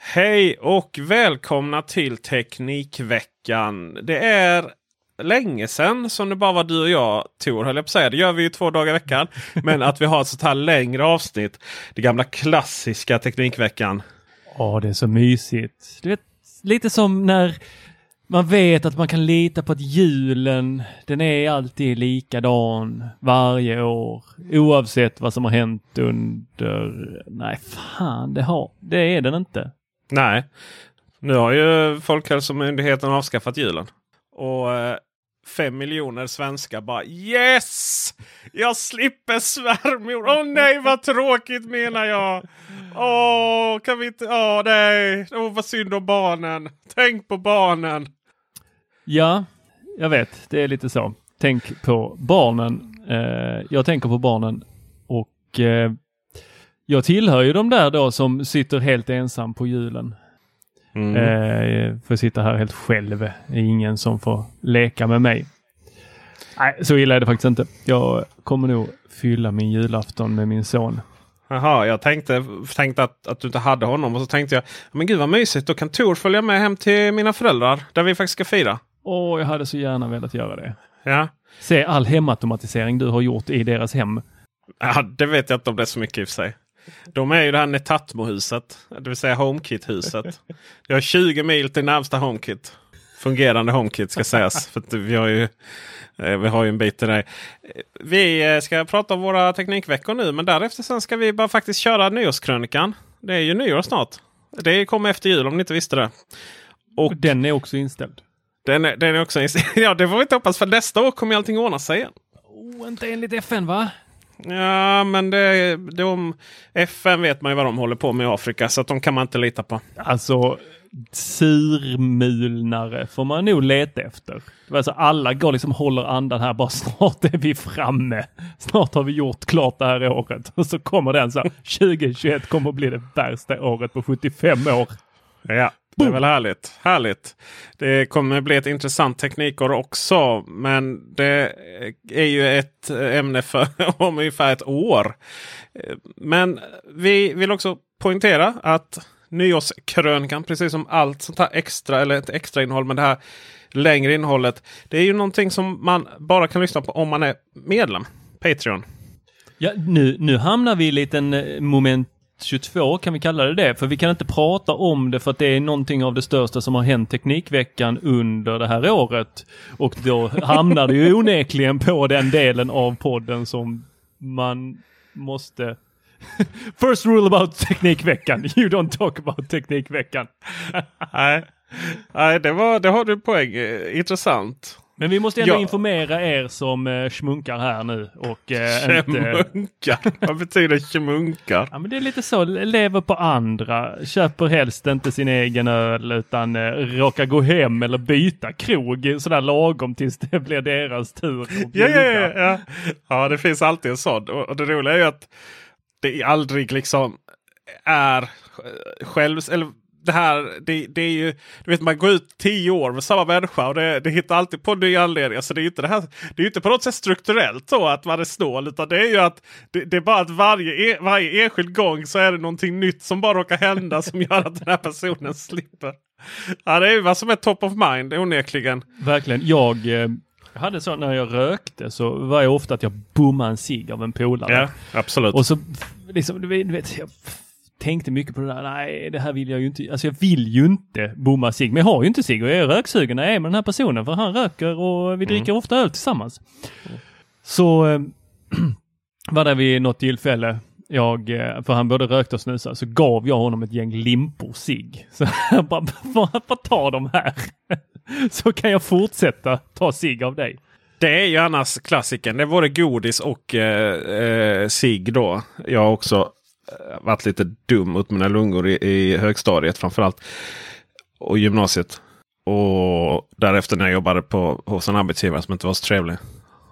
Hej och välkomna till Teknikveckan. Det är länge sedan som det bara var du och jag Tor höll jag på att säga. Det gör vi ju två dagar i veckan. Men att vi har ett sånt här längre avsnitt. Det gamla klassiska Teknikveckan. Ja, det är så mysigt. Du vet, lite som när man vet att man kan lita på att julen, den är alltid likadan varje år. Oavsett vad som har hänt under... Nej, fan, det, har, det är den inte. Nej, nu har ju Folkhälsomyndigheten avskaffat julen. Och eh, fem miljoner svenskar bara Yes! Jag slipper svärmor! Åh nej vad tråkigt menar jag! Åh, kan vi inte... Åh nej! oh, vad synd om barnen! Tänk på barnen! Ja, jag vet. Det är lite så. Tänk på barnen. Eh, jag tänker på barnen och eh, jag tillhör ju de där då som sitter helt ensam på julen. Mm. Eh, får sitta här helt själv. Det är ingen som får leka med mig. Nej, så illa är det faktiskt inte. Jag kommer nog fylla min julafton med min son. Jaha, jag tänkte, tänkte att, att du inte hade honom och så tänkte jag men gud vad mysigt. Då kan Tor följa med hem till mina föräldrar där vi faktiskt ska fira. Åh, jag hade så gärna velat göra det. Ja, Se all hemautomatisering du har gjort i deras hem. ja det vet jag inte om det är så mycket i och för sig. De är ju det här Netatmo-huset, det vill säga HomeKit-huset. Jag har 20 mil till närmsta HomeKit. Fungerande HomeKit ska sägas. för att vi, har ju, eh, vi har ju en bit till dig. Vi eh, ska prata om våra teknikveckor nu men därefter sen ska vi bara faktiskt köra nyårskrönikan. Det är ju nyår snart. Det kommer efter jul om ni inte visste det. Och den är också inställd. Den är, den är också Ja, det får vi inte hoppas för nästa år kommer allting ordna sig igen. Oh, inte enligt FN va? Ja, men det, de, FN vet man ju vad de håller på med i Afrika så att de kan man inte lita på. Alltså surmulnare får man nog leta efter. Alltså, alla går liksom håller andan här, bara snart är vi framme. Snart har vi gjort klart det här året. Och så kommer den så här, 2021 kommer att bli det värsta året på 75 år. Ja, det är väl härligt. Härligt. Det kommer bli ett intressant teknikår också. Men det är ju ett ämne för om ungefär ett år. Men vi vill också poängtera att nyårskrönikan, precis som allt sånt här extra eller ett extra innehåll med det här längre innehållet. Det är ju någonting som man bara kan lyssna på om man är medlem. Patreon. Ja, nu, nu hamnar vi i en liten eh, moment 22 kan vi kalla det det. För vi kan inte prata om det för att det är någonting av det största som har hänt Teknikveckan under det här året. Och då hamnar det ju onekligen på den delen av podden som man måste First rule about Teknikveckan. You don't talk about Teknikveckan. Nej, Nej det, var, det har du poäng. Eh, Intressant. Men vi måste ändå Ja. informera er som eh, schmunkar här nu och eh, inte... Kemunkar? Vad betyder kemunkar? Ja men det är lite så, lever på andra, köper helst inte sin egen öl utan eh, råkar gå hem eller byta krog sådär lagom tills det blir deras tur Ja, ja, ja, ja. ja, det finns alltid en sån. Och, och det roliga är ju att det aldrig liksom är själv... Eller det här, det, det är ju, du vet man går ut tio år med samma människa och det, det hittar alltid på nya anledningar. Så det är ju inte, det här, det är inte på något sätt strukturellt så att man är snål. Utan det är ju att det, det är bara att varje, e- varje enskild gång så är det någonting nytt som bara råkar hända som gör att den här personen slipper. Ja, det är ju vad som är top of mind onekligen. Verkligen. Jag, eh, jag hade så när jag rökte så var jag ofta att jag bommade en cigg av en polare. Ja, absolut. Och så liksom, du vet, jag tänkte mycket på det där. Nej, det här vill jag ju inte. Alltså jag vill ju inte bomma cigg. Men jag har ju inte cigg och jag är röksugen när jag är med den här personen. För han röker och vi dricker ofta öl tillsammans. Så eh, var det vid något tillfälle jag, eh, för han både rökte och snusade, så gav jag honom ett gäng limpor cigg. Så jag bara, bara, bara ta de här. Så kan jag fortsätta ta cigg av dig. Det är ju annars klassiken. Det är både godis och eh, eh, cigg då. Jag också varit lite dum mot mina lungor i, i högstadiet framförallt. Och gymnasiet. Och därefter när jag jobbade på, hos en arbetsgivare som inte var så trevlig.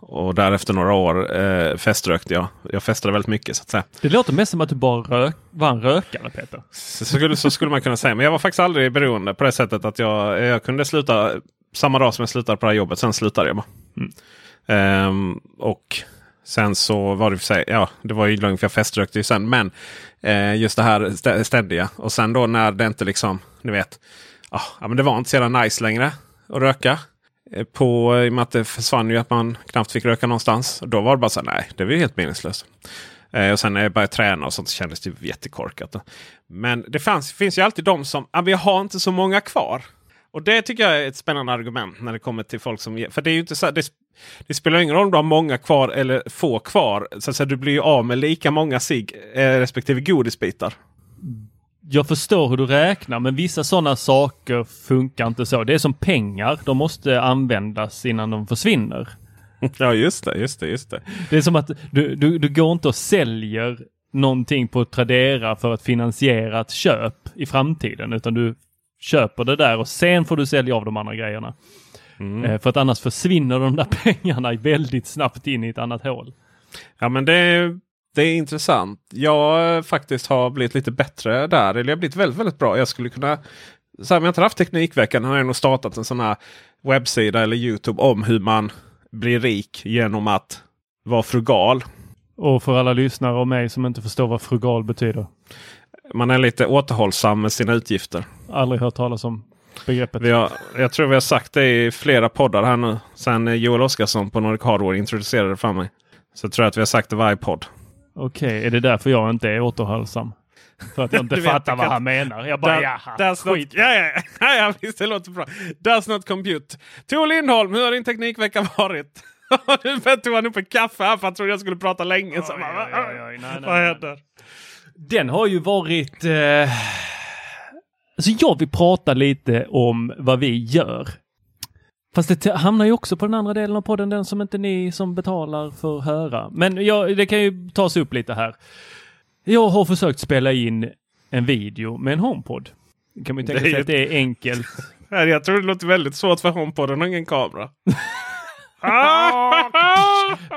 Och därefter några år eh, feströkte jag. Jag festade väldigt mycket så att säga. Det låter mest som att du bara rök, var en rökare Peter. Så skulle, så skulle man kunna säga. Men jag var faktiskt aldrig beroende på det sättet att jag, jag kunde sluta samma dag som jag slutade på det här jobbet. Sen slutade jag bara. Ehm, och sen så var det för sig, ja det var ju lugnt för jag feströkte ju sen. Men eh, just det här ständiga. Och sen då när det inte liksom, ni vet. ah, ja, men det var inte så jävla nice längre att röka. Eh, På, I och med att det försvann ju att man knappt fick röka någonstans. Och då var det bara så här, nej det var ju helt meningslöst. Eh, och sen när jag började träna och sånt så kändes det jättekorkat. Men det fanns, finns ju alltid de som, ah, vi har inte så många kvar. Och det tycker jag är ett spännande argument när det kommer till folk som... För det är ju inte så det, det spelar ingen roll om du har många kvar eller få kvar. Så att säga, du blir ju av med lika många cigg eh, respektive godisbitar. Jag förstår hur du räknar men vissa sådana saker funkar inte så. Det är som pengar. De måste användas innan de försvinner. Ja just det, just det, just det. Det är som att du, du, du går inte och säljer någonting på Tradera för att finansiera ett köp i framtiden utan du köper det där och sen får du sälja av de andra grejerna. Eh, För att annars försvinner de där pengarna väldigt snabbt in i ett annat hål. Ja men det, det är intressant. Jag eh, faktiskt har blivit lite bättre där. Eller jag har blivit väldigt, väldigt bra. Jag skulle kunna... Så här, om jag inte haft Teknikveckan har jag nog startat en sån här webbsida eller Youtube om hur man blir rik genom att vara frugal. Och för alla lyssnare och mig som inte förstår vad frugal betyder. Man är lite återhållsam med sina utgifter. Aldrig hört talas om begreppet. Vi har, jag tror vi har sagt det i flera poddar här nu. Sen Joel Oscarsson på Nordic Hardware introducerade det för mig. Så tror jag att vi har sagt det varje podd. Okej, är det därför jag inte är återhållsam? För att jag inte fattar jag vad han menar. Jag bara, That- jaha, not, skit. ja, ja, ja, ja, visst det låter bra. Does not compute. Tor Lindholm, hur har din teknikvecka varit? nu tog han upp en kaffe här för han trodde jag skulle prata länge. Så, Oj, bara, oj, oj, oj, nej, nej, vad nej. händer? Den har ju varit... Eh... Alltså jag vill prata lite om vad vi gör. Fast det hamnar ju också på den andra delen av podden, den som inte ni som betalar får höra. Men jag, det kan ju tas upp lite här. Jag har försökt spela in en video med en HomePod. Kan man ju tänka sig ju- att det är enkelt. Jag tror det låter väldigt svårt för HomePodden och ingen kamera. ah!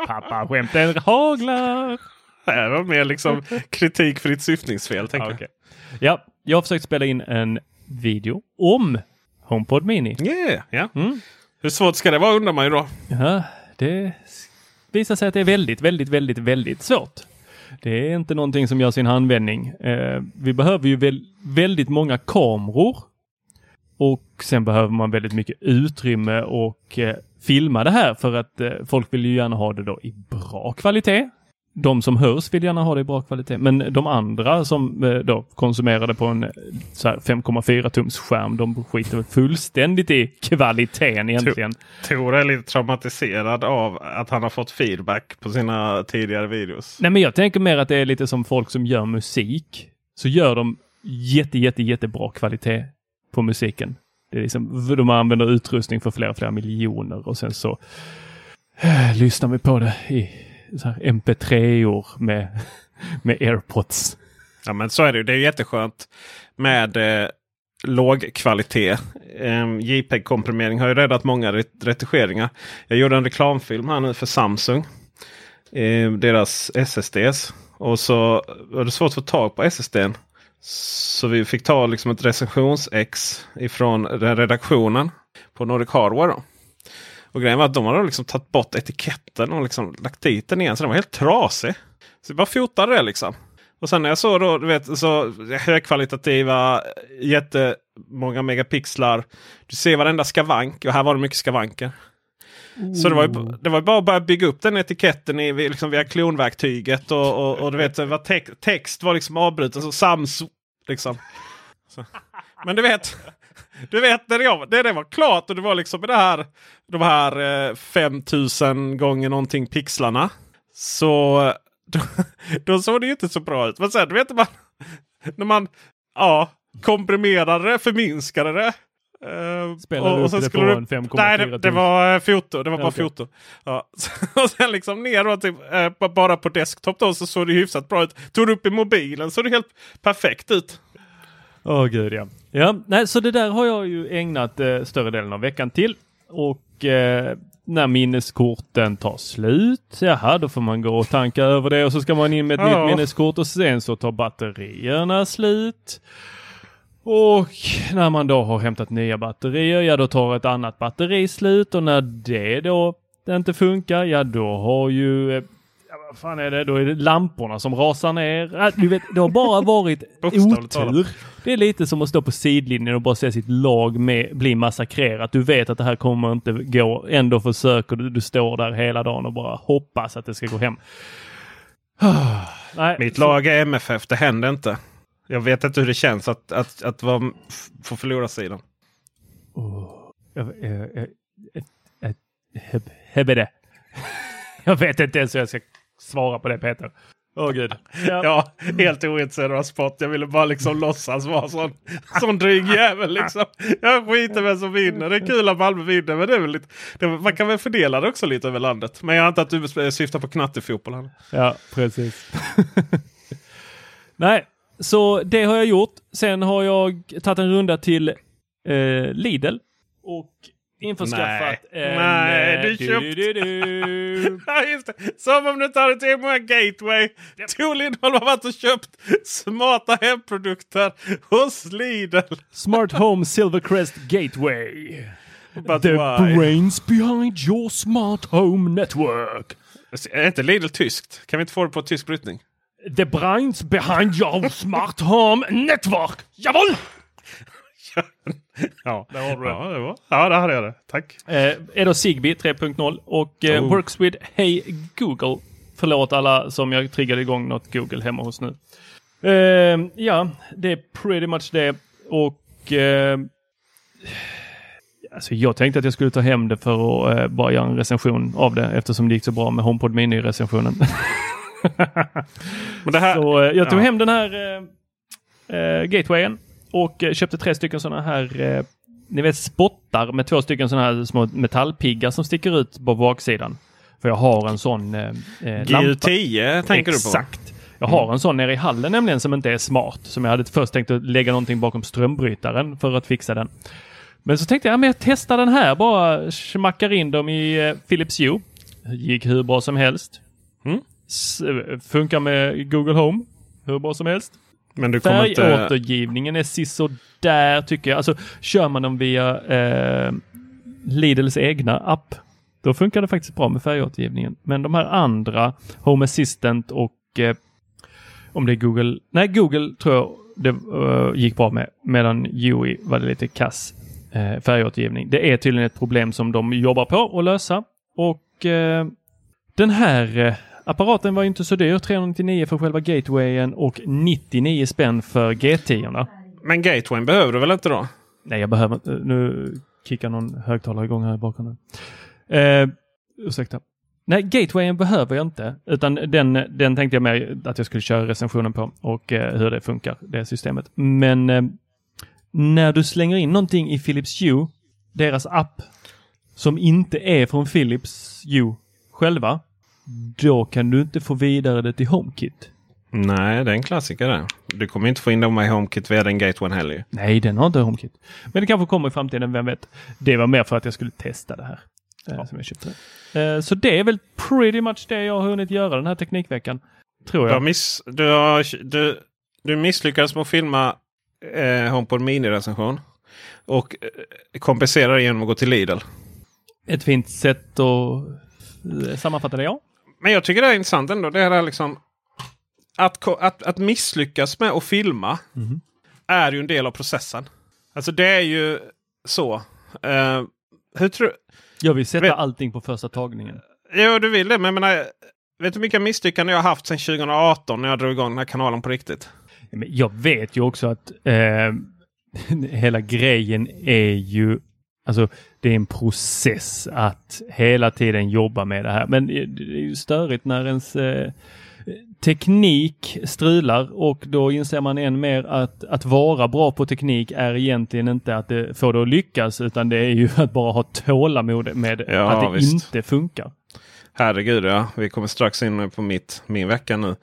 Pappa-skämten haglar! Det här var mer liksom kritikfritt syftningsfel. Tänker Ja, okej. ja, jag har försökt spela in en video om HomePod Mini. Yeah, ja. Mm. Hur svårt ska det vara undrar man ju då. Ja, det visar sig att det är väldigt, väldigt, väldigt, väldigt svårt. Det är inte någonting som gör sin handvändning. Eh, vi behöver ju väl, väldigt många kameror. Och sen behöver man väldigt mycket utrymme och eh, filma det här för att eh, folk vill ju gärna ha det då i bra kvalitet. De som hörs vill gärna ha det i bra kvalitet, men de andra som eh, då konsumerar det på en eh, så här 5,4 tums skärm, de skiter väl fullständigt i kvaliteten egentligen. Tor är lite traumatiserad av att han har fått feedback på sina tidigare videos. Nej, men jag tänker mer att det är lite som folk som gör musik. Så gör de jätte, jätte, jättebra kvalitet på musiken. Det är liksom, de använder utrustning för flera, flera miljoner och sen så eh, lyssnar vi på det i mp3-or med, med airpods. Ja men så är det ju. Det är jätteskönt med eh, låg kvalitet. Eh, JPEG-komprimering har ju räddat många ret- retuscheringar. Jag gjorde en reklamfilm här nu för Samsung. eh, deras SSDs. Och så var det svårt att få tag på SSDn. Så vi fick ta liksom ett recensionsex ifrån redaktionen på Nordic Hardware. Då. Och grejen var att de hade liksom tagit bort etiketten och liksom lagt dit den igen. Så den var helt trasig. Så vi bara fotade det liksom. Och sen när jag såg då, du vet, så högkvalitativa, jättemånga megapixlar. Du ser varenda skavank och här var det mycket skavanker. Så det var, ju, det var bara att börja bygga upp den etiketten i, liksom via klonverktyget. Och, och, och du vet, var te text var liksom avbruten. Så Sams liksom. Så. Men du vet, du vet när, jag, när det var klart och det var liksom det här, de här eh, 5000 gånger någonting pixlarna. Så då, då såg det ju inte så bra ut. Men sen du vet man, när man ja, komprimerade det, förminskade det. Uh, Spelade och, och sen det på du- en 5,4 Nej, det, det var eh, foto. Det var bara Okej. foto. Ja. och sen liksom ner då, typ, eh, ba- bara på desktop då, så såg det hyfsat bra ut. Tog du upp i mobilen så det helt perfekt ut. Åh gud ja. Ja, nej, så det där har jag ju ägnat eh, större delen av veckan till. Och eh, när minneskorten tar slut, jaha, då får man gå och tanka över det och så ska man in med ett Ja. nytt minneskort och sen så tar batterierna slut. Och när man då har hämtat nya batterier, ja då tar ett annat batteri slut och när det då inte funkar, ja då har ju eh, vad fan är det? Då är det lamporna som rasar ner. Ja, Du vet, det har bara varit otur. Det är lite som att stå på sidlinjen och bara se sitt lag med, bli massakrerat. Du vet att det här kommer inte gå. Ändå försöker du. Du står där hela dagen och bara hoppas att det ska gå hem. Nej, Mitt så- lag är MFF. Det händer inte. Jag vet inte hur det känns att, att, att vara f- på förlorarsidan. Jag- jag- jag- jag- jag- heb- Hebede. Jag vet inte ens hur jag ska svara på det Peter. Åh gud. Ja. Ja, helt ointresserad av sport. Jag ville bara liksom låtsas vara sån, sån dryg jävel. Liksom. Jag skiter vem som vinner. Det är kul att Malmö vinner. Men det är väl lite, det, man kan väl fördela det också lite över landet. Men jag antar att du syftar på knattefotboll. här. Ja, precis. Nej, så det har jag gjort. Sen har jag tagit en runda till eh, Lidl och införskaffat Nej. en... Nej, eh, du köpt- du, du, du. Ja, just det. Som om du tar det till många Gateway. Tor Lindholm har varit och köpt smarta hemprodukter hos Lidl. Smart Home Silvercrest Gateway. But The why? brains behind your smart home network. Är inte Lidl tyskt? Kan vi inte få det på tysk brytning? The brains behind your smart home network. Jawohl! Ja, Där har du det. ja, det var. ja, där hade jag det. Tack. Eh, är då Zigbee 3.0 och eh, Oh. works with Hey Google. Förlåt alla som jag triggade igång något Google hemma hos nu. Eh, ja, det är pretty much det. Och eh, alltså jag tänkte att jag skulle ta hem det för att eh, bara göra en recension av det eftersom det gick så bra med HomePod Mini-recensionen. Men det här, Så eh, jag tog ja. hem den här eh, eh, gatewayen och eh, köpte tre stycken sådana här, eh, ni vet spottar med två stycken sådana här små metallpiggar som sticker ut på baksidan. För jag har en sån eh, eh, lampa. GU10 tänker du på? Exakt. Jag har en sån nere i hallen nämligen som inte är smart. Som jag hade först tänkt att lägga någonting bakom strömbrytaren för att fixa den. Men så tänkte jag, ja, men jag testar den här. Bara smackar in dem i eh, Philips Hue. Gick hur bra som helst. Mm. S- eh, funkar med Google Home. Hur bra som helst. Men du kommer inte... Färgåtergivningen är sisådär tycker jag. Alltså kör man dem via eh, Lidls egna app. Då funkar det faktiskt bra med färgåtergivningen. Men de här andra, Home Assistant och eh, om det är Google. Nej, Google tror jag det uh, gick bra med. Medan Yui var det lite kass eh, färgåtergivning. Det är tydligen ett problem som de jobbar på att lösa. Och eh, den här eh, apparaten var ju inte så dyr. 399 för själva gatewayen och 99 spänn för G10. Men Gatewayn behöver du väl inte då? Nej, jag behöver inte. Nu kickar någon högtalare igång här i bakgrunden. Eh, ursäkta. Nej, gatewayen behöver jag inte. Utan den, den tänkte jag mer att jag skulle köra recensionen på och eh, hur det funkar, det systemet. Men eh, när du slänger in någonting i Philips Hue, deras app, som inte är från Philips Hue själva, då kan du inte få vidare det till HomeKit. Nej, det är en klassiker det. Du kommer inte få in dem i HomeKit via den Gatewayn heller. Nej, den har inte HomeKit. Men det kanske kommer i framtiden, vem vet. Det var mer för att jag skulle testa det här. eh, som jag köpte. Eh, så det är väl pretty much det jag har hunnit göra den här Teknikveckan. Tror Du, jag. miss, du, har, du, du misslyckades med att filma eh, HomePod Mini-recension. Och eh, kompenserar genom att gå till Lidl. Ett fint sätt att eh, sammanfatta det, ja. Men jag tycker det är intressant ändå. Det är liksom att, att, att misslyckas med att filma är ju en del av processen. Alltså det är ju så. Eh, hur tror Jag vill sätta Vet- allting på första tagningen. Jo, du vill det. Men jag menar, vet du hur mycket misslyckanden jag har haft sedan 2018 när jag drog igång den här kanalen på riktigt? Men jag vet ju också att eh, hela grejen är ju Alltså det är en process att hela tiden jobba med det här. Men det är ju störigt när ens eh, teknik strular och då inser man än mer att att vara bra på teknik är egentligen inte att det får det att lyckas utan det är ju att bara ha tålamod med Ja, att det visst. inte funkar. Herregud ja, vi kommer strax in på mitt, min vecka nu.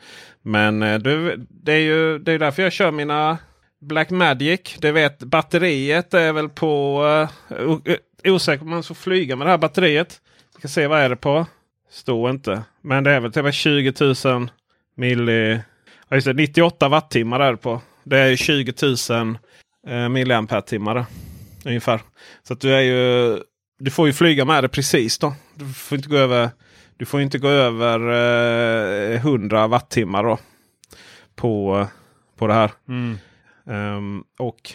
Men eh, du, det är ju det är därför jag kör mina Black Magic. Det vet batteriet är väl på... Uh, osäker om man får flyga med det här batteriet. Vi ska se vad är det på. Står inte. Men det är väl typ 20 000 milli... Ja, just det, 98 wattimmar är det på. Det är 20 000 eh, milliampere-timmar ungefär. Så att du är ju... Du får ju flyga med det precis då. Du får inte gå över, du får inte gå över eh, 100 wattimmar då. På, på det här. Mm. Um, och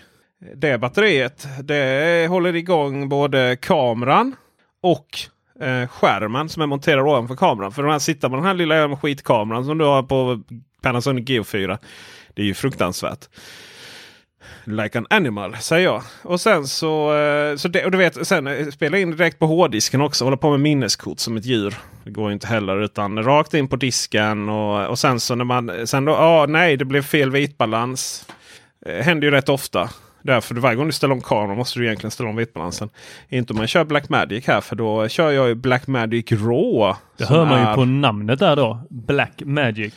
det batteriet det håller igång både kameran och eh, skärmen som är monterad ovanför kameran. För den här sitter med den här lilla skitkameran som du har på Panasonic Geo4. Det är ju fruktansvärt. Like an animal säger jag. Och sen så, eh, så det, och du vet, sen eh, spela in direkt på hårddisken också. Hålla på med minneskort som ett djur. Det går inte heller utan rakt in på disken. Och, och sen så när man, sen då, ah, nej det blev fel vitbalans. Eh, händer ju rätt ofta. Därför varje gång du ställer om kameran måste du egentligen ställa om vitbalansen. Inte om man kör Blackmagic här för då kör jag ju Blackmagic Raw. Det hör man ju är- på namnet där då. Black Magic.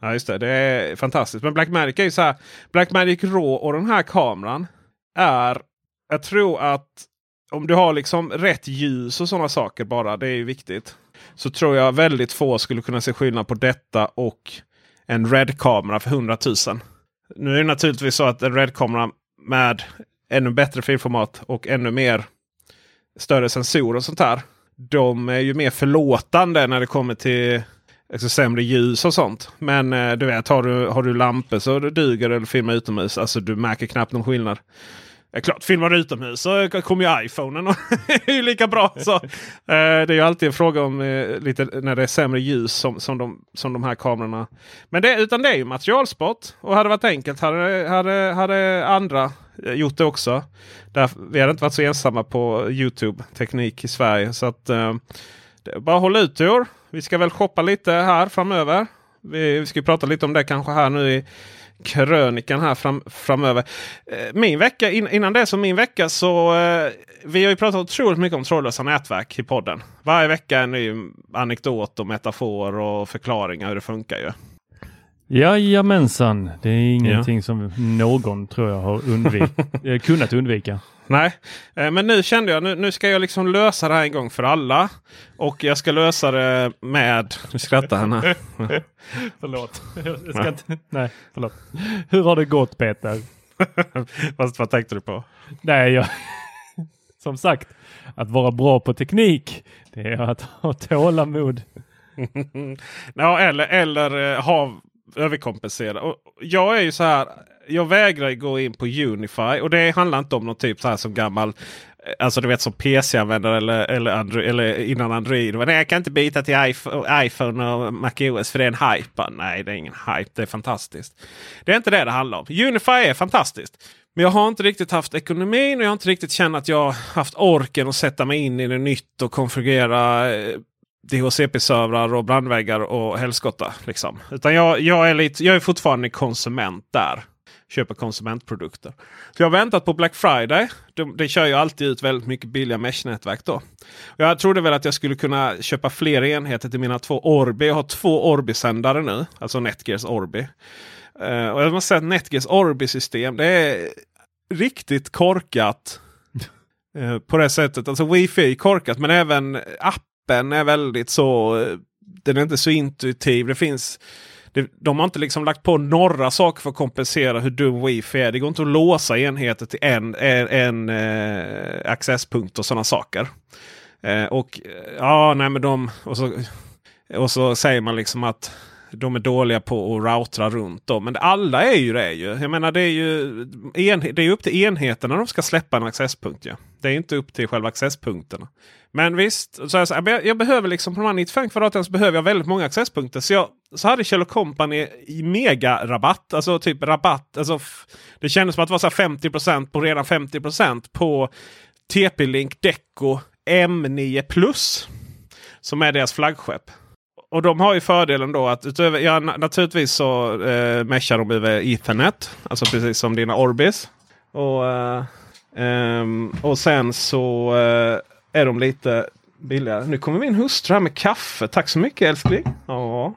Ja just det, det är fantastiskt. Men Blackmagic är ju så här. Blackmagic Raw och den här kameran är. Jag tror att om du har liksom rätt ljus och sådana saker bara. Det är ju viktigt. Så tror jag väldigt få skulle kunna se skillnad på detta och en Red-kamera för 100 000. Nu är det naturligtvis så att en Red-kamera med ännu bättre filformat och ännu mer större sensorer och sånt här. De är ju mer förlåtande när det kommer till alltså, sämre ljus och sånt. Men eh, du vet, har du, har du lampor så duger det att filma utomhus. Alltså du märker knappt någon skillnad. Ja, klart, filmar du utomhus så kommer ju iPhonen och är ju lika bra. Så, eh, det är ju alltid en fråga om eh, lite när det är sämre ljus som, som, de, som de här kamerorna. Men det, utan det är ju materialsport. Och hade det varit enkelt hade, hade, hade andra eh, gjort det också. Där, vi hade inte varit så ensamma på Youtube teknik i Sverige. Så att eh, det är bara håll ut i år. Vi ska väl shoppa lite här framöver. Vi, vi ska ju prata lite om det kanske här nu i krönikan här fram, framöver. Eh, Min vecka, in, innan det så min vecka så eh, vi har ju pratat otroligt mycket om trådlösa nätverk i podden. Varje vecka en ny anekdot och metafor och förklaringar hur det funkar ju. Jajamensan, det är ingenting som någon tror jag har undvik eh, kunnat undvika. Nej, eh, men nu kände jag nu, nu ska jag liksom lösa det här en gång för alla. Och jag ska lösa det med... Nu skrattar han här. förlåt. Jag ska inte, nej, förlåt. Hur har det gått Peter? Fast vad tänkte du på? Nej, jag, som sagt, att vara bra på teknik, det är att ha tålamod. ja, eller eller eh, ha överkompensera. Och jag är ju så här. Jag vägrar gå in på Unify och det handlar inte om någon typ så här som gammal. Eh, alltså du vet som PC-användare eller, eller, Android, eller innan Android. Men nej, jag kan inte byta till iPhone, och MacOS för det är en hype. Nej, det är ingen hype. Det är fantastiskt. Det är inte det det handlar om. Unify är fantastiskt. Men jag har inte riktigt haft ekonomin och jag har inte riktigt känt att jag haft orken att sätta mig in i det nytt och konfigurera eh, DHCP-servrar och brandväggar och helskotta. Liksom. Utan jag, jag, är lite, jag är fortfarande konsument där. Köper konsumentprodukter. Så jag har väntat på Black Friday. De, de kör ju alltid ut väldigt mycket billiga mesh-nätverk då. Jag trodde väl att jag skulle kunna köpa fler enheter till mina två Orbi. Jag har två Orbi-sändare nu. Alltså Netgears Orbi. Eh, och jag måste säga att Netgears Orbi-system det är riktigt korkat. Eh, på det sättet. Alltså wifi korkat men även appen är väldigt så. Den är inte så intuitiv. Det finns det, de har inte liksom lagt på några saker för att kompensera hur dum wifi är. Det går inte att låsa enheter till en, en, en eh, accesspunkt och sådana saker. Eh, och ja, nej men de... Och så, och så säger man liksom att de är dåliga på att routra runt dem. Men alla är ju det. Ju. Jag menar det är ju en, det är upp till enheterna de ska släppa en accesspunkt. Ja. Det är inte upp till själva accesspunkterna. Men visst, så jag, så, jag, jag behöver liksom på de här 95 kvadraten så behöver jag väldigt många accesspunkter. Så, jag, så hade Kjell Company i mega-rabatt. Alltså typ rabatt. Alltså, det kändes som att det var så 50% på redan 50% på TP-Link Deco M9 Plus. Som är deras flaggskepp. Och de har ju fördelen då att utöver, ja, na- naturligtvis så eh, meshar de över Ethernet. Alltså precis som dina Orbis. Och, eh, ehm, och sen så eh, är de lite billigare. Nu kommer min hustru här med kaffe. Tack så mycket älskling. Ja.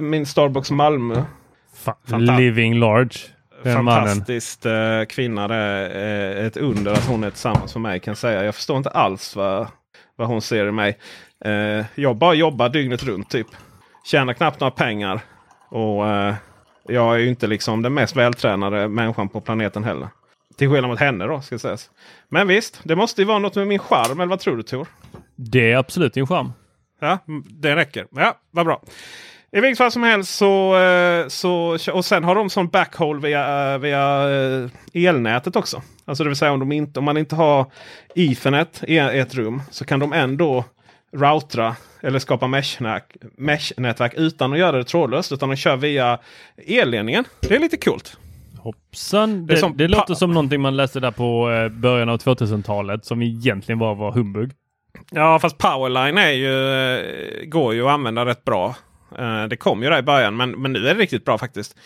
Min Starbucks Malmö. Fanta- Living large. Den mannen. Fantastiskt eh, kvinna. Det är eh, ett under att hon är tillsammans med mig kan jag säga. Jag förstår inte alls vad, vad hon ser i mig. Eh, jag bara jobbar dygnet runt typ. Tjänar knappt några pengar. Och eh, jag är ju inte liksom den mest vältränade människan på planeten heller. Till skillnad mot henne då ska sägas. Men visst, det måste ju vara något med min charm. Eller vad tror du Tor? Det är absolut din charm. Ja, det räcker. Ja, vad bra. I vilket fall som helst så, eh, så och sen har de sån backhaul via, eh, via eh, elnätet också. Alltså det vill säga om, de inte, om man inte har Ethernet i ett rum så kan de ändå routra eller skapa mesh-nätverk mesh-nätverk utan att göra det trådlöst. Utan de kör via elledningen. Det är lite coolt. Hoppsan. Det Det, som det, låter som någonting man läste där på början av 2000-talet som egentligen bara var humbug. Ja, fast Powerline är ju, går ju att använda rätt bra. Eh, det kom ju där i början, men, men nu är det riktigt bra faktiskt.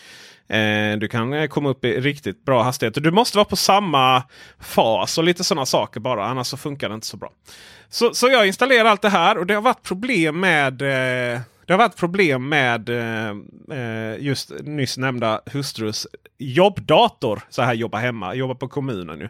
Eh, du kan eh, komma upp i riktigt bra hastighet. Du måste vara på samma fas och lite sådana saker bara. Annars så funkar det inte så bra. Så, så jag installerar allt det här och det har varit problem med det har varit problem med eh, just nyss nämnda hustrus jobbdator. Så här jobba hemma, jobba på kommunen nu.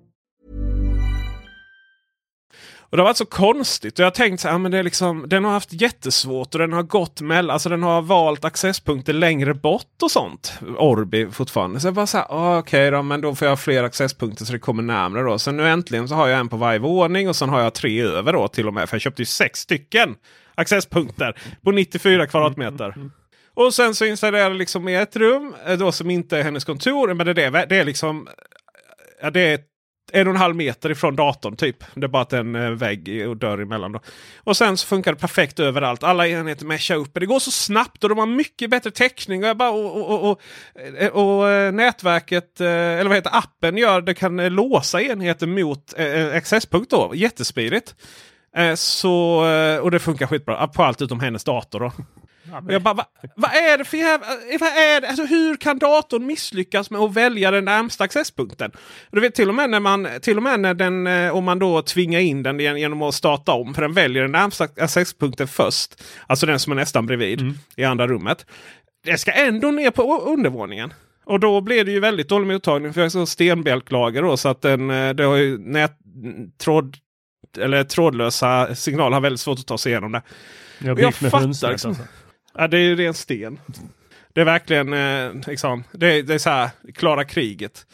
Och det har varit så konstigt. Och jag har tänkt så här, men det är liksom, den har haft jättesvårt och den har gått mellan, alltså den har valt accesspunkter längre bort och sånt. Orbi fortfarande. Så jag bara så här, ah, okej okay då, men då får jag fler accesspunkter så det kommer närmare då. Så nu äntligen så har jag en på varje våning och sen har jag tre över då till och med. För jag köpte ju sex stycken accesspunkter på 94 kvadratmeter. Och sen så installerar jag liksom i ett rum eh, då som inte är hennes kontor. Men det är, det är liksom ja, det är en och en halv meter ifrån datorn typ. Det är bara att en eh, vägg och dörr emellan. Då. Och sen så funkar det perfekt överallt. Alla enheter meshar upp. Det går så snabbt och de har mycket bättre täckning. Och, jag bara, och, och, och, eh, och eh, nätverket, eller vad heter appen gör det kan låsa enheter mot accesspunkt då. Jättesmidigt. Så, och det funkar skitbra på allt utom hennes dator. Då. Ja, jag bara, vad, vad är det för jävla... Vad är det? Alltså, hur kan datorn misslyckas med att välja den närmsta accesspunkten? Du vet till och med när man, till och med när den, eh, om man då tvingar in den genom att starta om. För den väljer den närmsta accesspunkten först. Alltså den som är nästan bredvid mm. i andra rummet. Det ska ändå ner på undervåningen. Och då blir det ju väldigt dålig mottagning för jag har stenbjälklager då så att den, eh, det har ju nät, tråd, eller trådlösa signaler har väldigt svårt att ta sig igenom det. Jag, jag fattar liksom, alltså. Ja, det är ju ren sten. Det är verkligen eh, liksom, det, det är så här, klara kriget.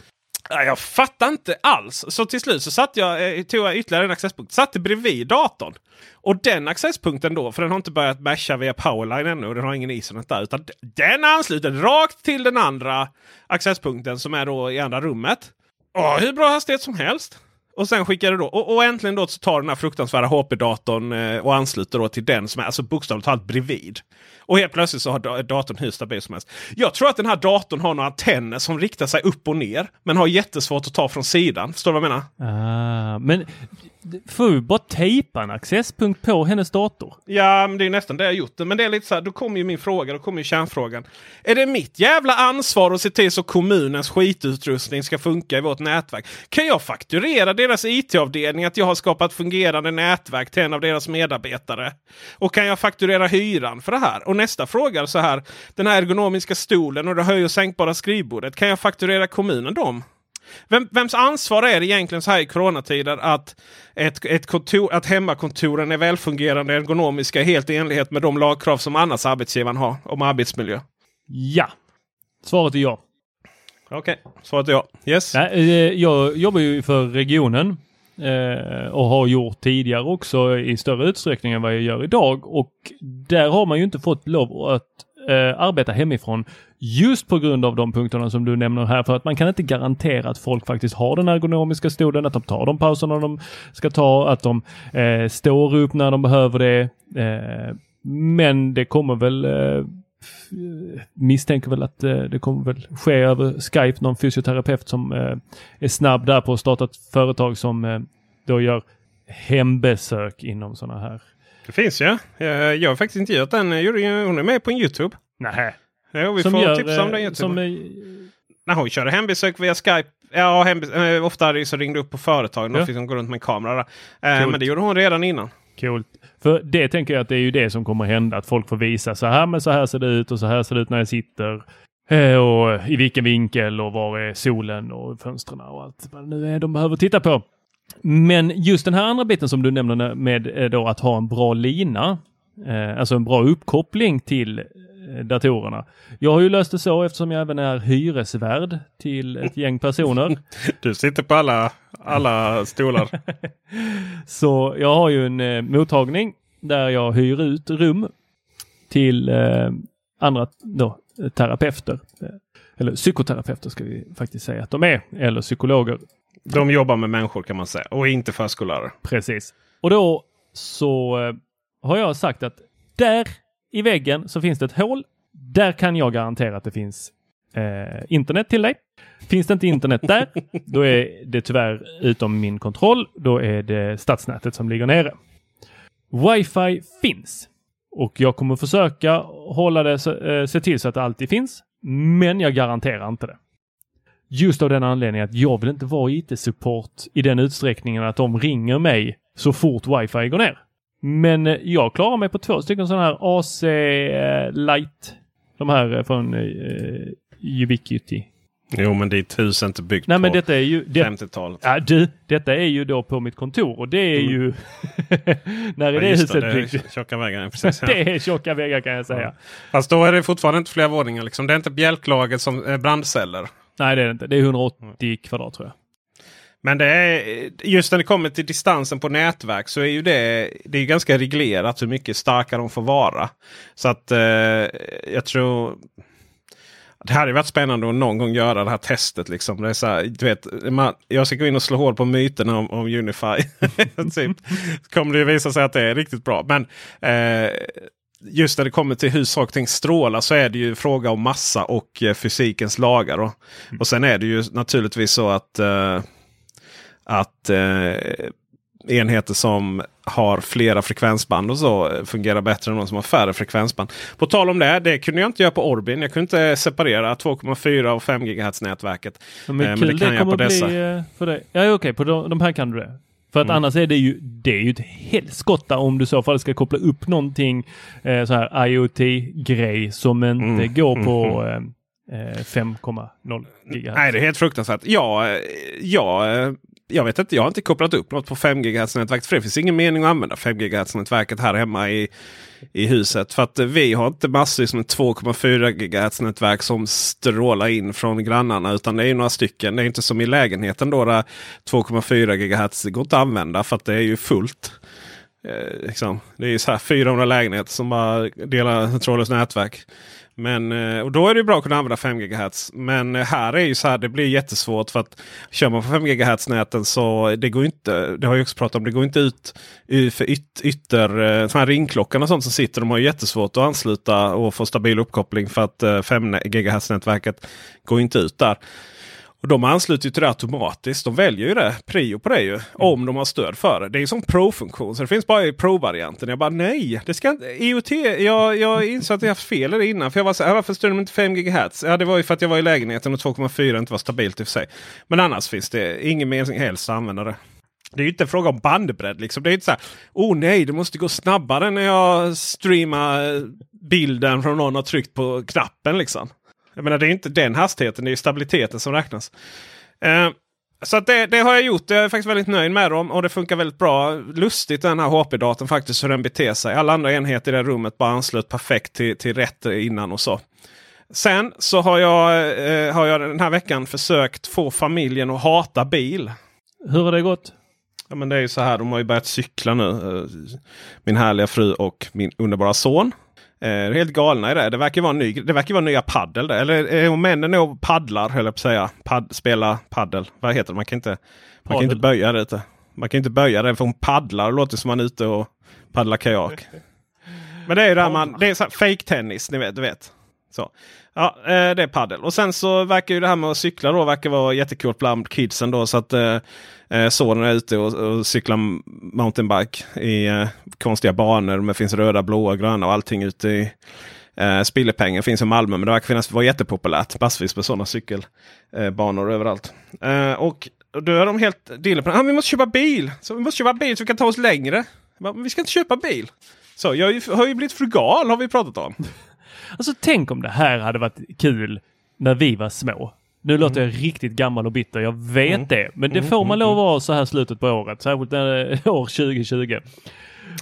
Ja, jag fattar inte alls. Så till slut så satt jag, eh, tog jag ytterligare en accesspunkt. Satte bredvid datorn. Och den accesspunkten då, för den har inte börjat basha via powerline ännu. Och den har ingen Ethernet där. Utan den ansluter rakt till den andra accesspunkten som är då i andra rummet. Åh, hur bra hastighet som helst. Och sen skickar det då. Och, och äntligen då så tar den här fruktansvärda HP-datorn eh, och ansluter då till den som är alltså bokstavligt talat bredvid. Och helt plötsligt så har datorn hur stabil som helst. Jag tror att den här datorn har några antenner som riktar sig upp och ner. Men har jättesvårt att ta från sidan. Förstår du vad jag menar? Ah, men får du bara tejpa en accesspunkt på hennes dator? Ja, men det är nästan det jag gjort. Men det är lite så här, då kommer ju min fråga, då kommer ju kärnfrågan. Är det mitt jävla ansvar att se till så kommunens skitutrustning ska funka i vårt nätverk? Kan jag fakturera deras IT-avdelning att jag har skapat fungerande nätverk till en av deras medarbetare? Och kan jag fakturera hyran för det här? Och nästa fråga så här. Den här ergonomiska stolen och det höj och sänkbara skrivbordet. Kan jag fakturera kommunen dem? Vem, vems ansvar är det egentligen så här i coronatider att, ett, ett kontor, att hemmakontoren är välfungerande ergonomiska helt i enlighet med de lagkrav som annars arbetsgivaren har om arbetsmiljö? Ja. Svaret är ja. Okej, okay. svaret är ja. Yes. Nej, eh, jag jobbar ju för regionen eh, och har gjort tidigare också i större utsträckning än vad jag gör idag. Och där har man ju inte fått lov att eh, arbeta hemifrån just på grund av de punkterna som du nämner här. För att man kan inte garantera att folk faktiskt har den ergonomiska stolen, att de tar de pauserna de ska ta, att de eh, står upp när de behöver det. Eh, men det kommer väl eh, misstänker väl att eh, det kommer väl ske över Skype, någon fysioterapeut som eh, är snabb där på att starta ett företag som eh, då gör hembesök inom sådana här. Det finns ja. Jag, jag har faktiskt inte gjort den. Hon är med på en Youtube. Nej. Jo, vi som får gör, tipsa om den Youtube. Som, När hon körde hembesök via Skype. Ja, hembes- ofta så ringde upp på företagen. Ja. De går runt med en kamera. Där. Men det gjorde hon redan innan. Coolt. För det tänker jag att det är ju det som kommer hända. Att folk får visa så här men så här ser det ut och så här ser det ut när jag sitter. Eh, och i vilken vinkel och var är solen och fönstren och allt vad nu är de behöver titta på. Men just den här andra biten som du nämner med eh, då att ha en bra lina, eh, alltså en bra uppkoppling till datorerna. Jag har ju löst det så eftersom jag även är hyresvärd till ett gäng personer. Du sitter på alla, alla stolar. så jag har ju en eh, mottagning där jag hyr ut rum till eh, andra då, terapeuter. Eller psykoterapeuter ska vi faktiskt säga att de är. Eller psykologer. De jobbar med människor kan man säga och inte förskollärare. Precis. Och då så eh, har jag sagt att där i väggen så finns det ett hål. Där kan jag garantera att det finns eh, internet till dig. Finns det inte internet där, då är det tyvärr utom min kontroll. Då är det stadsnätet som ligger nere. Wifi finns och jag kommer försöka hålla det, eh, se till så att det alltid finns. Men jag garanterar inte det. Just av den anledningen att jag vill inte vara IT-support i den utsträckningen att de ringer mig så fort wifi går ner. Men eh, jag klarar mig på två stycken sådana här AC eh, Light. De här eh, från eh, Ubiquity. Jo, men ditt hus är inte byggt Nej, på men detta är ju... Det, 50-talet. ja, du, detta är ju då på mitt kontor och det är Mm. ju... när är Ja, det huset det, byggt? det är Tjocka väggar, precis. ja. det är tjocka väggar kan jag säga. Fast då är det fortfarande inte flera våningar. Liksom. Det är inte bjälklaget som brandceller. Nej, det är det inte. Det är 180 kvadrat tror jag. Men det är, just när det kommer till distansen på nätverk så är ju det, det är ganska reglerat hur mycket starka de får vara. Så att eh, jag tror... Det hade varit spännande att någon gång göra det här testet. Liksom. Det är så här, du vet, man, jag ska gå in och slå hål på myterna om, om Unify. typ. kommer det visa sig att det är riktigt bra. Men eh, just när det kommer till hur saker och ting strålar så är det ju fråga om massa och eh, fysikens lagar. Och, och sen är det ju naturligtvis så att eh, att eh, enheter som har flera frekvensband och så eh, fungerar bättre än de som har färre frekvensband. På tal om det, det kunde jag inte göra på Orbin. Jag kunde inte separera 2,4 och 5 GHz nätverket. Men Eh, kul det, kan jag kommer på bli dessa. eh, för dig. Ja, okej, på de, de här kan du det. För att Mm. annars är det ju, det är ju ett helskotta om du så fall ska koppla upp någonting eh, så här IoT-grej som inte Mm, går mm, på eh, eh, 5,0 GHz. Nej, det är helt fruktansvärt. Ja, eh, ja, eh, jag vet inte, jag har inte kopplat upp något på 5 GHz-nätverket. För det finns ingen mening att använda 5 GHz-nätverket här hemma i, i huset. För att vi har inte massvis med 2,4 GHz-nätverk som strålar in från grannarna. Utan det är några stycken. Det är inte som i lägenheten då där 2,4 GHz går inte att använda för att det är ju fullt. Eh, liksom. Det är ju så här 400 lägenheter som bara delar trådlöst nätverk. Men, eh, och då är det bra att kunna använda 5 GHz. Men eh, här är ju så här, det blir jättesvårt för att kör man på 5 GHz näten så det går inte, det har jag också pratat om, det går inte ut för yt, ytter, eh, Sådana här ringklockan och sånt som sitter. De har ju jättesvårt att ansluta och få stabil uppkoppling för att 5 GHz nätverket går inte ut där. Och de ansluter ju till det automatiskt. De väljer ju det. Prio på det ju. Om de har stöd för det. Det är ju som Pro-funktion. Så det finns bara i Pro-varianten. Jag bara nej. Det ska inte. IoT. Jag, jag insåg att jag haft fel i det innan. För jag var så här, varför stöder de inte 5 GHz? Ja det var ju för att jag var i lägenheten och 2,4 inte var stabilt i och för sig. Men annars finns det ingen mening helst att använda det. Det är ju inte en fråga om bandbredd. Liksom. Det är inte så här, oh nej, det måste gå snabbare när jag streamar bilden från någon har tryckt på knappen. Liksom. Jag menar, det är inte den hastigheten, det är stabiliteten som räknas. Eh, så det, det har jag gjort. Jag är faktiskt väldigt nöjd med dem och det funkar väldigt bra. Lustigt den här HP-datorn faktiskt hur den beter sig. Alla andra enheter i det rummet bara anslöt perfekt till, till rätt innan och så. Sen så har jag, eh, har jag den här veckan försökt få familjen att hata bil. Hur har det gått? Ja, men det är ju så här, de har ju börjat cykla nu. eh, Min härliga fru och min underbara son. Eh, helt galna i det. Det verkar vara, ny, det verkar vara nya paddel. där. Eller hon männen och paddlar höll jag på att säga. Pad, spela paddel. Vad heter det? Man kan inte, man kan inte böja det. Inte. Man kan inte böja det för hon paddlar. Det låter som man är ute och paddlar kajak. Men det är ju där man, det är så här fake tennis, ni vet. Du vet. Så. Ja, eh, det är paddel. Och sen så verkar ju det här med att cykla då verkar vara jättekul bland kidsen då. Så att eh, eh, sonen är ute och, och cyklar mountainbike i eh, konstiga banor. Det finns röda, blåa, gröna och allting ute i eh, Spillepengen finns i Malmö. Men det verkar finnas, vara jättepopulärt. Massvis med sådana cykelbanor överallt. Eh, och då är de helt dilla på. Ah, vi måste köpa bil! Så vi måste köpa bil så vi kan ta oss längre. Men vi ska inte köpa bil. Så jag har ju- blivit frugal har vi pratat om. Alltså tänk om det här hade varit kul när vi var små. Nu låter jag riktigt gammal och bitter, jag vet Mm. det. Men det Mm, får man mm, lov att vara så här slutet på året, särskilt när år 2020.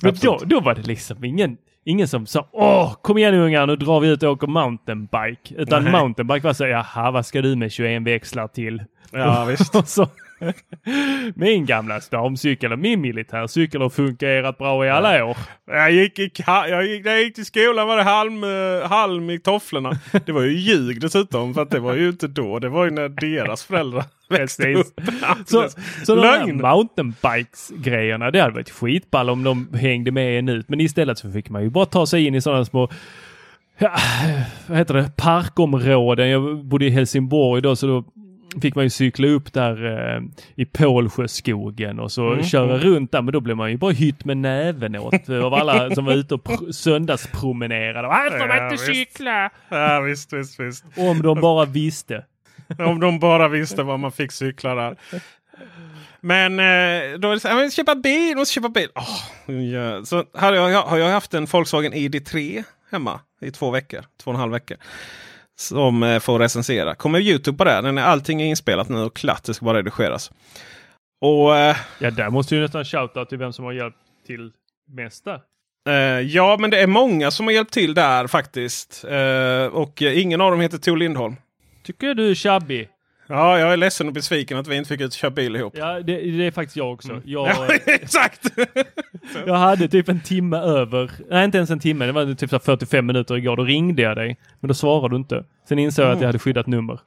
Men då, då var det liksom ingen, ingen som sa åh, kom igen ungar, nu drar vi ut och åker mountainbike. Utan Nej. mountainbike var så, jaha, vad ska du med 21 växlar till? Ja, visst. och så, min gamla damcykel och min militärcykel har fungerat bra i alla år. Jag gick, i, jag gick, när jag gick till skolan var det halm, eh, halm i tofflorna. Det var ju ljug dessutom för att det var ju inte då. Det var ju när deras föräldrar växte upp. Så, så de här mountainbikes-grejerna, det hade varit skitball om de hängde med en ut. Men istället så fick man ju bara ta sig in i sådana små ja, vad heter det, parkområden. Jag bodde i Helsingborg då så då fick man ju cykla upp där eh, i Pålsjöskogen och så Mm, köra mm. runt där. Men då blev man ju bara hytt med näven åt av alla som var ute och pr- söndagspromenerade. Här får man Ja, inte cykla! Ja, visst, visst, visst. Om de bara visste. Om de bara visste vad man fick cykla där. Men eh, då är det så här, jag måste köpa bil, jag måste köpa bil. Åh, ja. Så har jag, har jag haft en Volkswagen ID3 hemma i två veckor, två och en halv veckor. Som eh, får recensera. Kommer Youtube på det. Den är, allting är inspelat nu och klart. Det ska bara redigeras. Och, eh, Ja, där måste ju nästan shouta till vem som har hjälpt till mest där. eh, ja, men det är många som har hjälpt till där faktiskt. Eh, och ingen av dem heter Tor Lindholm. Tycker du är shabby. Ja, jag är ledsen och besviken att vi inte fick ut och köra bil ihop. Ja, det, det är faktiskt jag också. Jag, Ja, exakt! jag hade typ en timme över, nej inte ens en timme, det var typ så här 45 minuter igår. Då ringde jag dig, men då svarade du inte. Sen insåg jag att jag hade skyddat nummer.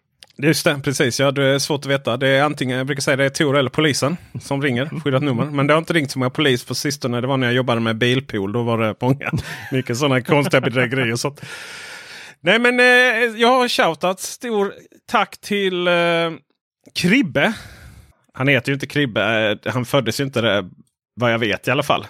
Just det, precis. Ja, det är svårt att veta. Det är antingen, jag brukar säga det är Tor eller polisen som ringer. Skyddat nummer. Men det har inte ringt så många polis på sistone. Det var när jag jobbade med bilpool. Då var det många, mycket sådana konstiga bedrägerier och sånt. Nej men eh, jag har shoutat. Stor tack till eh, Kribbe. Han heter ju inte Kribbe. Eh, han föddes ju inte det vad jag vet i alla fall.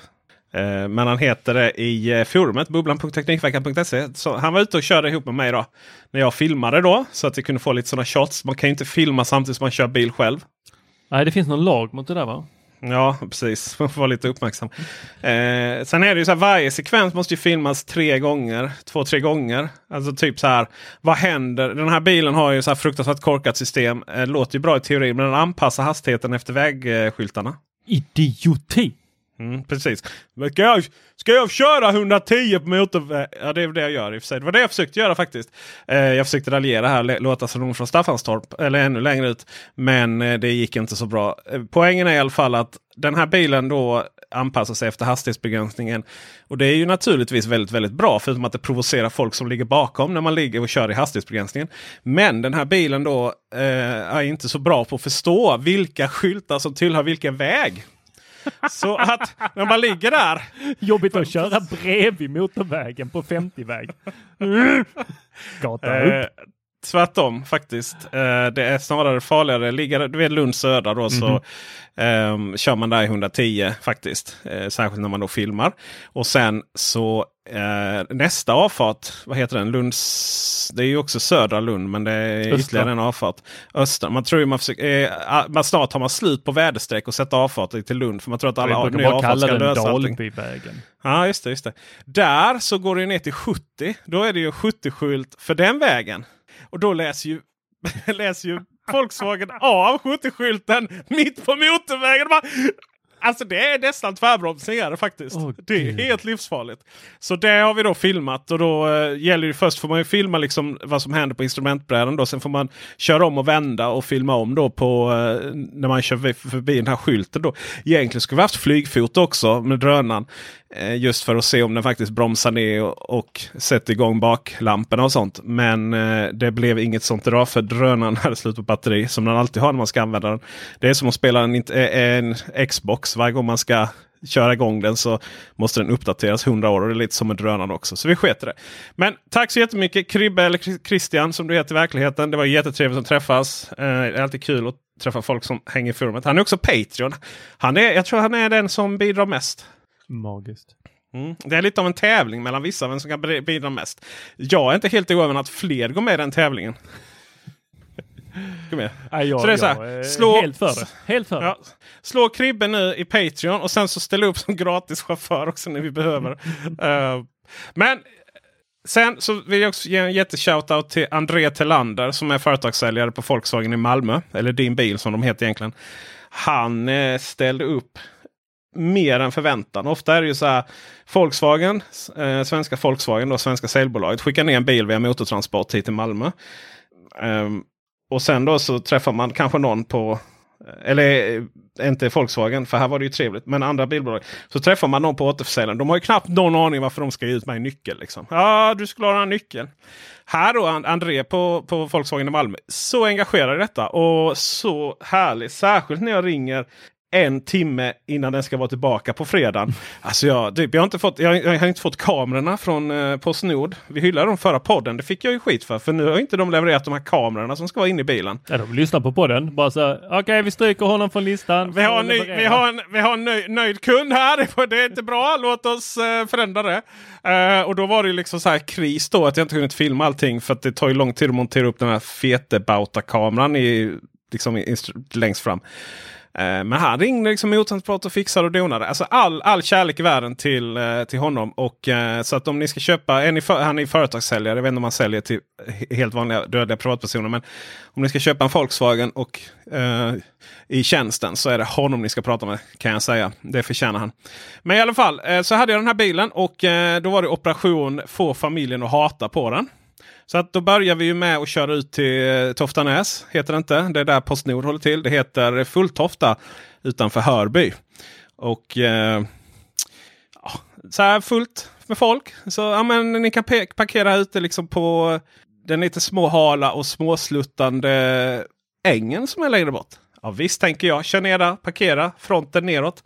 Eh, Men han heter det i eh, forumet bubblan.teknikveckan.se. Så han var ute och körde ihop med mig då. När jag filmade då. Så att vi kunde få lite sådana shots. Man kan ju inte filma samtidigt som man kör bil själv. Nej, det finns någon lag mot det där va? Ja, precis. Man får vara lite uppmärksam. Eh, sen är det ju så här, varje sekvens måste ju filmas tre gånger. Två, tre gånger. Alltså typ så här, vad händer? Den här bilen har ju så här fruktansvärt korkat system. Eh, låter ju bra i teorin, men den anpassar hastigheten efter vägskyltarna. Idioti! Mm, precis. Men Ska jag, ska jag köra 110 på motorväg? Eh, ja, det är det jag gör i och för sig. Det var det jag försökte göra faktiskt. Eh, jag försökte raljera här, låta som någon från Staffanstorp. Eller ännu längre ut. Men eh, det gick inte så bra. Eh, poängen är i alla fall att den här bilen då anpassar sig efter hastighetsbegränsningen. Och det är ju naturligtvis väldigt, väldigt bra. Förutom att det provocerar folk som ligger bakom när man ligger och kör i hastighetsbegränsningen. Men den här bilen då eh, är inte så bra på att förstå vilka skyltar som tillhör vilken väg. Så att när man ligger där. Jobbigt att köra bredvid motorvägen på 50-väg. Gata Eh, upp. tvärtom faktiskt. Eh, det är snarare farligare. Ligger du vet Lund södra då så Mhm. ehm, kör man där i 110 faktiskt. Eh, särskilt när man då filmar. Och sen så eh, nästa avfart, vad heter den? Lunds, det är ju också södra Lund men det är Östra. ytterligare en avfart. Östra. Man tror ju man försöker, eh, man snart har man slut på väderstreck och sätta avfart till Lund. För man tror att alla brukar nya avfart ska lösa allting. Ja, just det, just det. Där så går det ner till 70. Då är det ju 70-skylt för den vägen. Och då läser ju, läser ju Volkswagen av 70-skylten mitt på motorvägen. Bara, Alltså det är nästan tvärbromsningar faktiskt. det är helt livsfarligt. Så det har vi då filmat och då eh, gäller det först får man ju filma liksom vad som händer på instrumentbrädan. Då. Sen får man köra om och vända och filma om då på eh, när man kör förbi- den här skylten. Då. Egentligen skulle vi haft flygfoto också med drönaren. Eh, just för att se om den faktiskt bromsar ner och, och sätter igång baklamporna och sånt. Men eh, det blev inget sånt idag för drönaren hade slut på batteri som den alltid har när man ska använda den. Det är som att spela en, en Xbox. Varje gång man ska köra igång den så måste den uppdateras 100 år. Och det är lite som med drönaren också. Så vi sket det. Men tack så jättemycket Kribbe eller Chris- Christian som du heter i verkligheten. Det var jättetrevligt att träffas. Eh, det är alltid kul att träffa folk som hänger i forumet. Han är också Patreon. Han är, jag tror han är den som bidrar mest. Magiskt. Mm. Det är lite av en tävling mellan vissa vem som kan bidra mest. Jag är inte helt oöver att fler går med i den tävlingen. Gå med. Nej, jag, så det är så här, är slå, helt för det. Helt för. Ja, slå Kribben nu i Patreon och sen så ställa upp som gratis chaufför också när vi behöver. Eh, men sen så vill jag också ge en jätteshoutout till André Telander som är företagssäljare på Volkswagen i Malmö. Eller Din Bil som de heter egentligen. Han eh, ställde upp mer än förväntan. Ofta är det ju så här Volkswagen, eh, svenska Volkswagen, då, svenska säljbolaget, skickar ner en bil via motortransport hit till Malmö. Ehm, och sen då så träffar man kanske någon på eller eh, inte Volkswagen, för här var det ju trevligt. Men andra bilbolag. Så träffar man någon på återförsäljaren. De har ju knappt någon aning varför de ska ge ut mig en nyckel. Liksom. Ja, du skulle ha den här nyckeln. Här då André på, på Volkswagen i Malmö. Så engagerad i detta och så härlig. Särskilt när jag ringer en timme innan den ska vara tillbaka på fredagen. Alltså jag, typ, jag, har inte fått, jag, jag har inte fått kamerorna från eh, Postnord. Vi hyllade dem förra podden. Det fick jag ju skit för. För nu har inte de levererat de här kamerorna som ska vara inne i bilen. Ja, de lyssnar på podden. Bara så okej vi stryker honom från listan. Vi har, en ny, vi har en, vi har en nöjd, nöjd kund här. Det är inte bra. Låt oss eh, förändra det. Eh, och då var det liksom så här kris då att jag inte kunnat filma allting. För att det tar ju lång tid att montera upp den här fetebauta-kameran i, liksom i, längst fram. Eh, men han ringde liksom mottagningsprat och fixade och donade. Alltså all, all kärlek i världen till, eh, till honom. Och, eh, så att om ni ska köpa, är ni för, han är företagssäljare, jag vet inte om han säljer till helt vanliga dödliga privatpersoner. Men om ni ska köpa en Volkswagen och eh, i tjänsten så är det honom ni ska prata med kan jag säga. Det förtjänar han. Men i alla fall så hade jag den här bilen och då var det operation få familjen att hata på den. Så att då börjar vi ju med att köra ut till eh, Toftanäs. Heter det inte. Det är där Postnord håller till. Det heter Fulltofta utanför Hörby. Och eh, ja, så här fullt med folk. Så ja, men ni kan parkera ute liksom på den lite småhala och småsluttande ängen som är längre bort. Ja, visst tänker jag. Kör ner där, parkera, fronten neråt.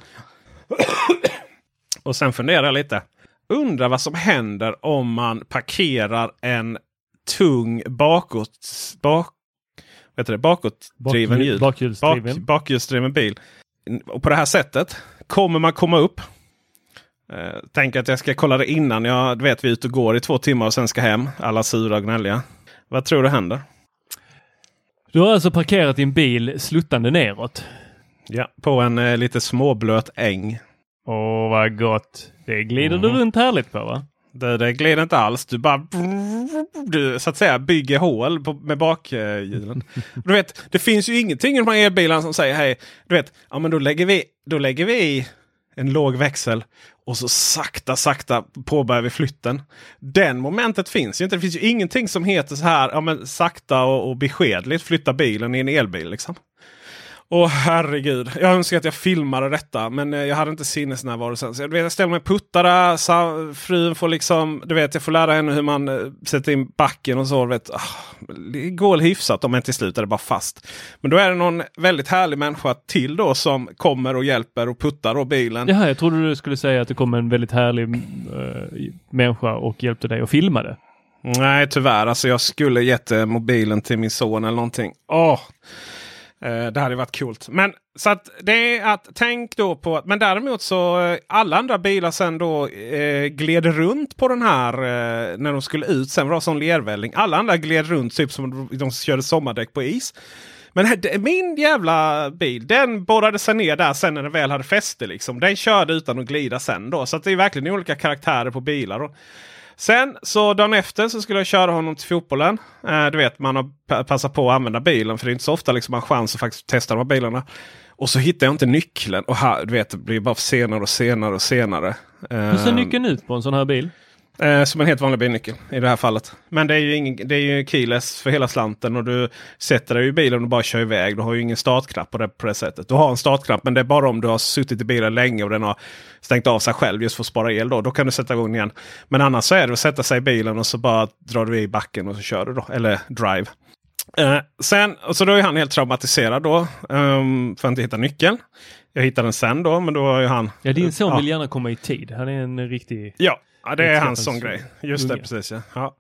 och sen fundera lite. Undrar vad som händer om man parkerar en tung bakåt, bak, vet du det, bakåtdriven Bakhjul- hjul. bakhjulsdriven. Bak, bakhjulsdriven bil. Och på det här sättet kommer man komma upp. Eh, tänk att jag ska kolla det innan jag vet vi är ute och går i två timmar och sen ska hem. Alla sura och gnälliga. Vad tror du händer? Du har alltså parkerat din bil sluttande neråt. Ja, på en eh, lite småblöt äng. Åh, vad gott. Det glider Mhm. du runt härligt på va? Det, det glider inte alls. Du bara du, så att säga bygger hål på, med bakhjulen. du vet, det finns ju ingenting i de här elbilarna som säger hej. Du vet, ja men då lägger vi, då lägger vi i en låg växel och så sakta sakta påbörjar vi flytten. Den momentet finns ju inte. Det finns ju ingenting som heter så här ja, men sakta och, och beskedligt flytta bilen i en elbil. liksom. Åh herregud. Jag önskar att jag filmade detta men eh, jag hade inte sinnesnärvaro sen. Så jag, vet, jag ställer mig och puttar där. Så frun får liksom, du vet jag får lära henne hur man eh, sätter in backen och så. Vet, ah, det går hyfsat om en till slut är det bara fast. Men då är det någon väldigt härlig människa till då som kommer och hjälper och puttar då bilen. Jaha, jag trodde du skulle säga att det kom en väldigt härlig äh, människa och hjälpte dig att filma det. Nej tyvärr, alltså jag skulle gett mobilen till min son eller någonting. Åh! Eh, det hade varit coolt. Men så att det är att tänk då på att men däremot så eh, alla andra bilar sen då eh, gled runt på den här eh, när de skulle ut. Sen var det sån lervälling. Alla andra gled runt typ som de, körde sommardäck på is. Men här- min jävla bil den borrade sig ner där sen när den väl hade fäste. Liksom. Den körde utan att glida sen då. Så att det är verkligen olika karaktärer på bilar. Då. Sen så dagen efter så skulle jag köra honom till fotbollen. Eh, du vet man har pa- passat på att använda bilen för det är inte så ofta liksom man har chans att faktiskt testa de här bilarna. Och så hittar jag inte nyckeln. Och här, du vet det blir bara senare och senare och senare. Hur ser Eh, nyckeln ut på en sån här bil? Eh, som en helt vanlig bilnyckel i det här fallet. Men det är ju, ingen, det är ju keyless för hela slanten och du sätter dig i bilen och bara kör iväg. Du har ju ingen startknapp på det, på det sättet. Du har en startknapp men det är bara om du har suttit i bilen länge och den har stängt av sig själv just för att spara el. Då, då kan du sätta igång igen. Men annars så är det att sätta sig i bilen och så bara drar du i backen och så kör du då. Eller drive. Eh, sen, och så då är han helt traumatiserad då. Um, för att inte hitta nyckeln. Jag hittade den sen då men då har ju han... Ja, din son Ja. vill gärna komma i tid. Han är en riktig... Ja, ja det är hans sån grej. Just det, Unge. precis ja. ja.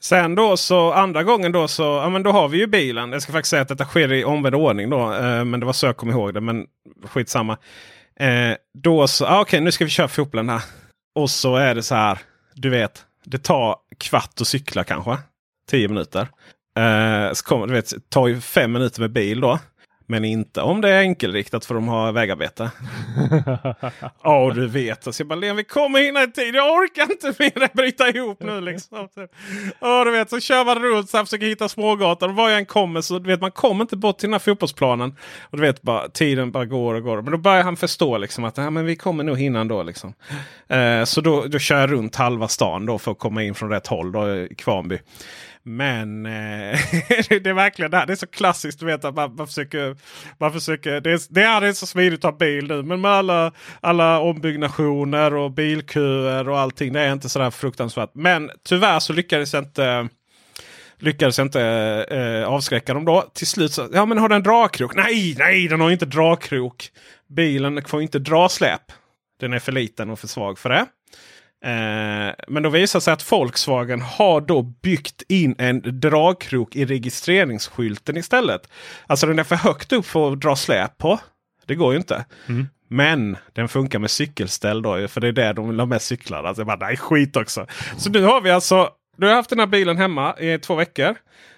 Sen då så andra gången då så ja, men då har vi ju bilen. Jag ska faktiskt säga att detta sker i omvänd ordning då. Eh, men det var så jag kom ihåg det. Men skitsamma. Eh, då så, ah, okej nu ska vi köra fotbollen här. Och så är det så här. Du vet, det tar kvart att cykla kanske. Tio minuter. Eh, så kommer, du vet, tar ju fem minuter med bil då. Men inte om det är enkelriktat för de har vägarbete. Ja, du vet. Alltså, jag bara, vi kommer hinna i tid. Jag orkar inte mer bryta ihop nu. Liksom. Ja, du vet, så kör man runt och försöker hitta smågatan. Var jag än kommer så du vet, man kommer inte bort till den här fotbollsplanen. Och du vet, bara, tiden bara går och går. Men då börjar han förstå liksom, att ja, men vi kommer nog hinna ändå. Liksom. Eh, så då, då kör jag runt halva stan då, för att komma in från rätt håll då, i Kvarnby. Men eh, det är verkligen det här. Det är så klassiskt. Du vet att man, man försöker. Man försöker det, är, det är det är så smidigt att ha bil nu. Men med alla, alla ombyggnationer och bilköer och allting. Det är inte sådär fruktansvärt. Men tyvärr så lyckades jag inte lyckades inte eh, avskräcka dem då. Till slut så, ja men har den dragkrok? Nej, nej den har inte dragkrok. Bilen får inte dra släp. Den är för liten och för svag för det. Eh, men då visar det sig att Volkswagen har då byggt in en dragkrok i registreringsskylten istället. Alltså den är för högt upp för att dra släp på. Det går ju inte. Men den funkar med cykelställ då. För det är där de vill ha med cyklar. Alltså jag bara, nej skit också. Så nu har vi alltså Du har haft den här bilen hemma i två veckor.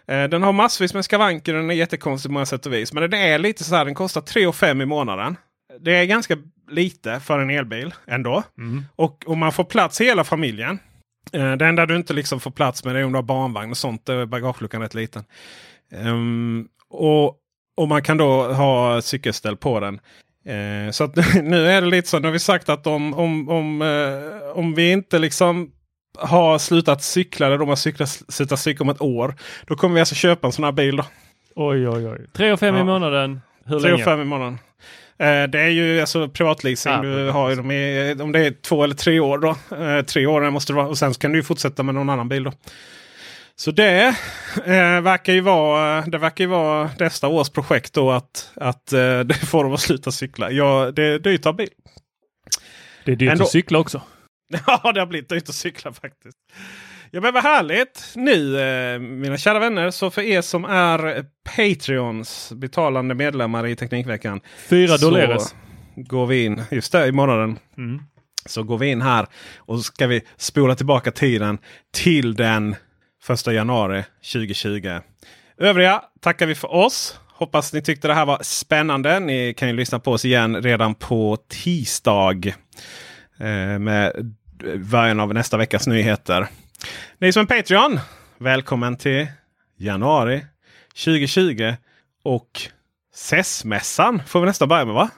Eh, Den har massvis med skavanker och den är jättekonstig på många sätt och vis. Men den är lite så här, den kostar 3 5 i månaden. Det är ganska lite för en elbil ändå. Och, och man får plats hela familjen. Eh, Det enda du inte liksom får plats med det är om du har barnvagn och sånt. Då är bagageluckan rätt liten. Ehm, och, och man kan då ha cykelställ på den. Eh, så att nu är det lite så. Nu har vi sagt att om, om, om, eh, om vi inte liksom har slutat cykla eller de har cyklat, slutat cykla om ett år. Då kommer vi alltså köpa en sån här bil. Då. Oj, oj, oj. 3 och 5 i Ja. månaden. Hur 3 länge? och 5 i månaden. Eh, det är ju alltså privatleasing. Ah, du har ju dem i, om det är två eller tre år då. Eh, tre år måste det vara. Och sen kan du ju fortsätta med någon annan bil då. Så det eh, verkar ju vara, det verkar ju vara nästa års projekt då att, att eh, det får dem att sluta cykla. Ja, det är dyrt att ha bil. Det är dyrt Ändå. att cykla också. Ja, det har blivit dyrt att cykla faktiskt. Ja, men vad härligt! Nu, eh, mina kära vänner, så för er som är Patreons betalande medlemmar i Teknikveckan. Fyra doleres. går vi in, just det, i månaden. Mm. Så går vi in här och ska vi spola tillbaka tiden till den 1 januari 2020. Övriga tackar vi för oss. Hoppas ni tyckte det här var spännande. Ni kan ju lyssna på oss igen redan på tisdag. Eh, med början av nästa veckas nyheter. Ni som är Patreon, välkommen till januari 2020. Och SES-mässan får vi nästan börja med va?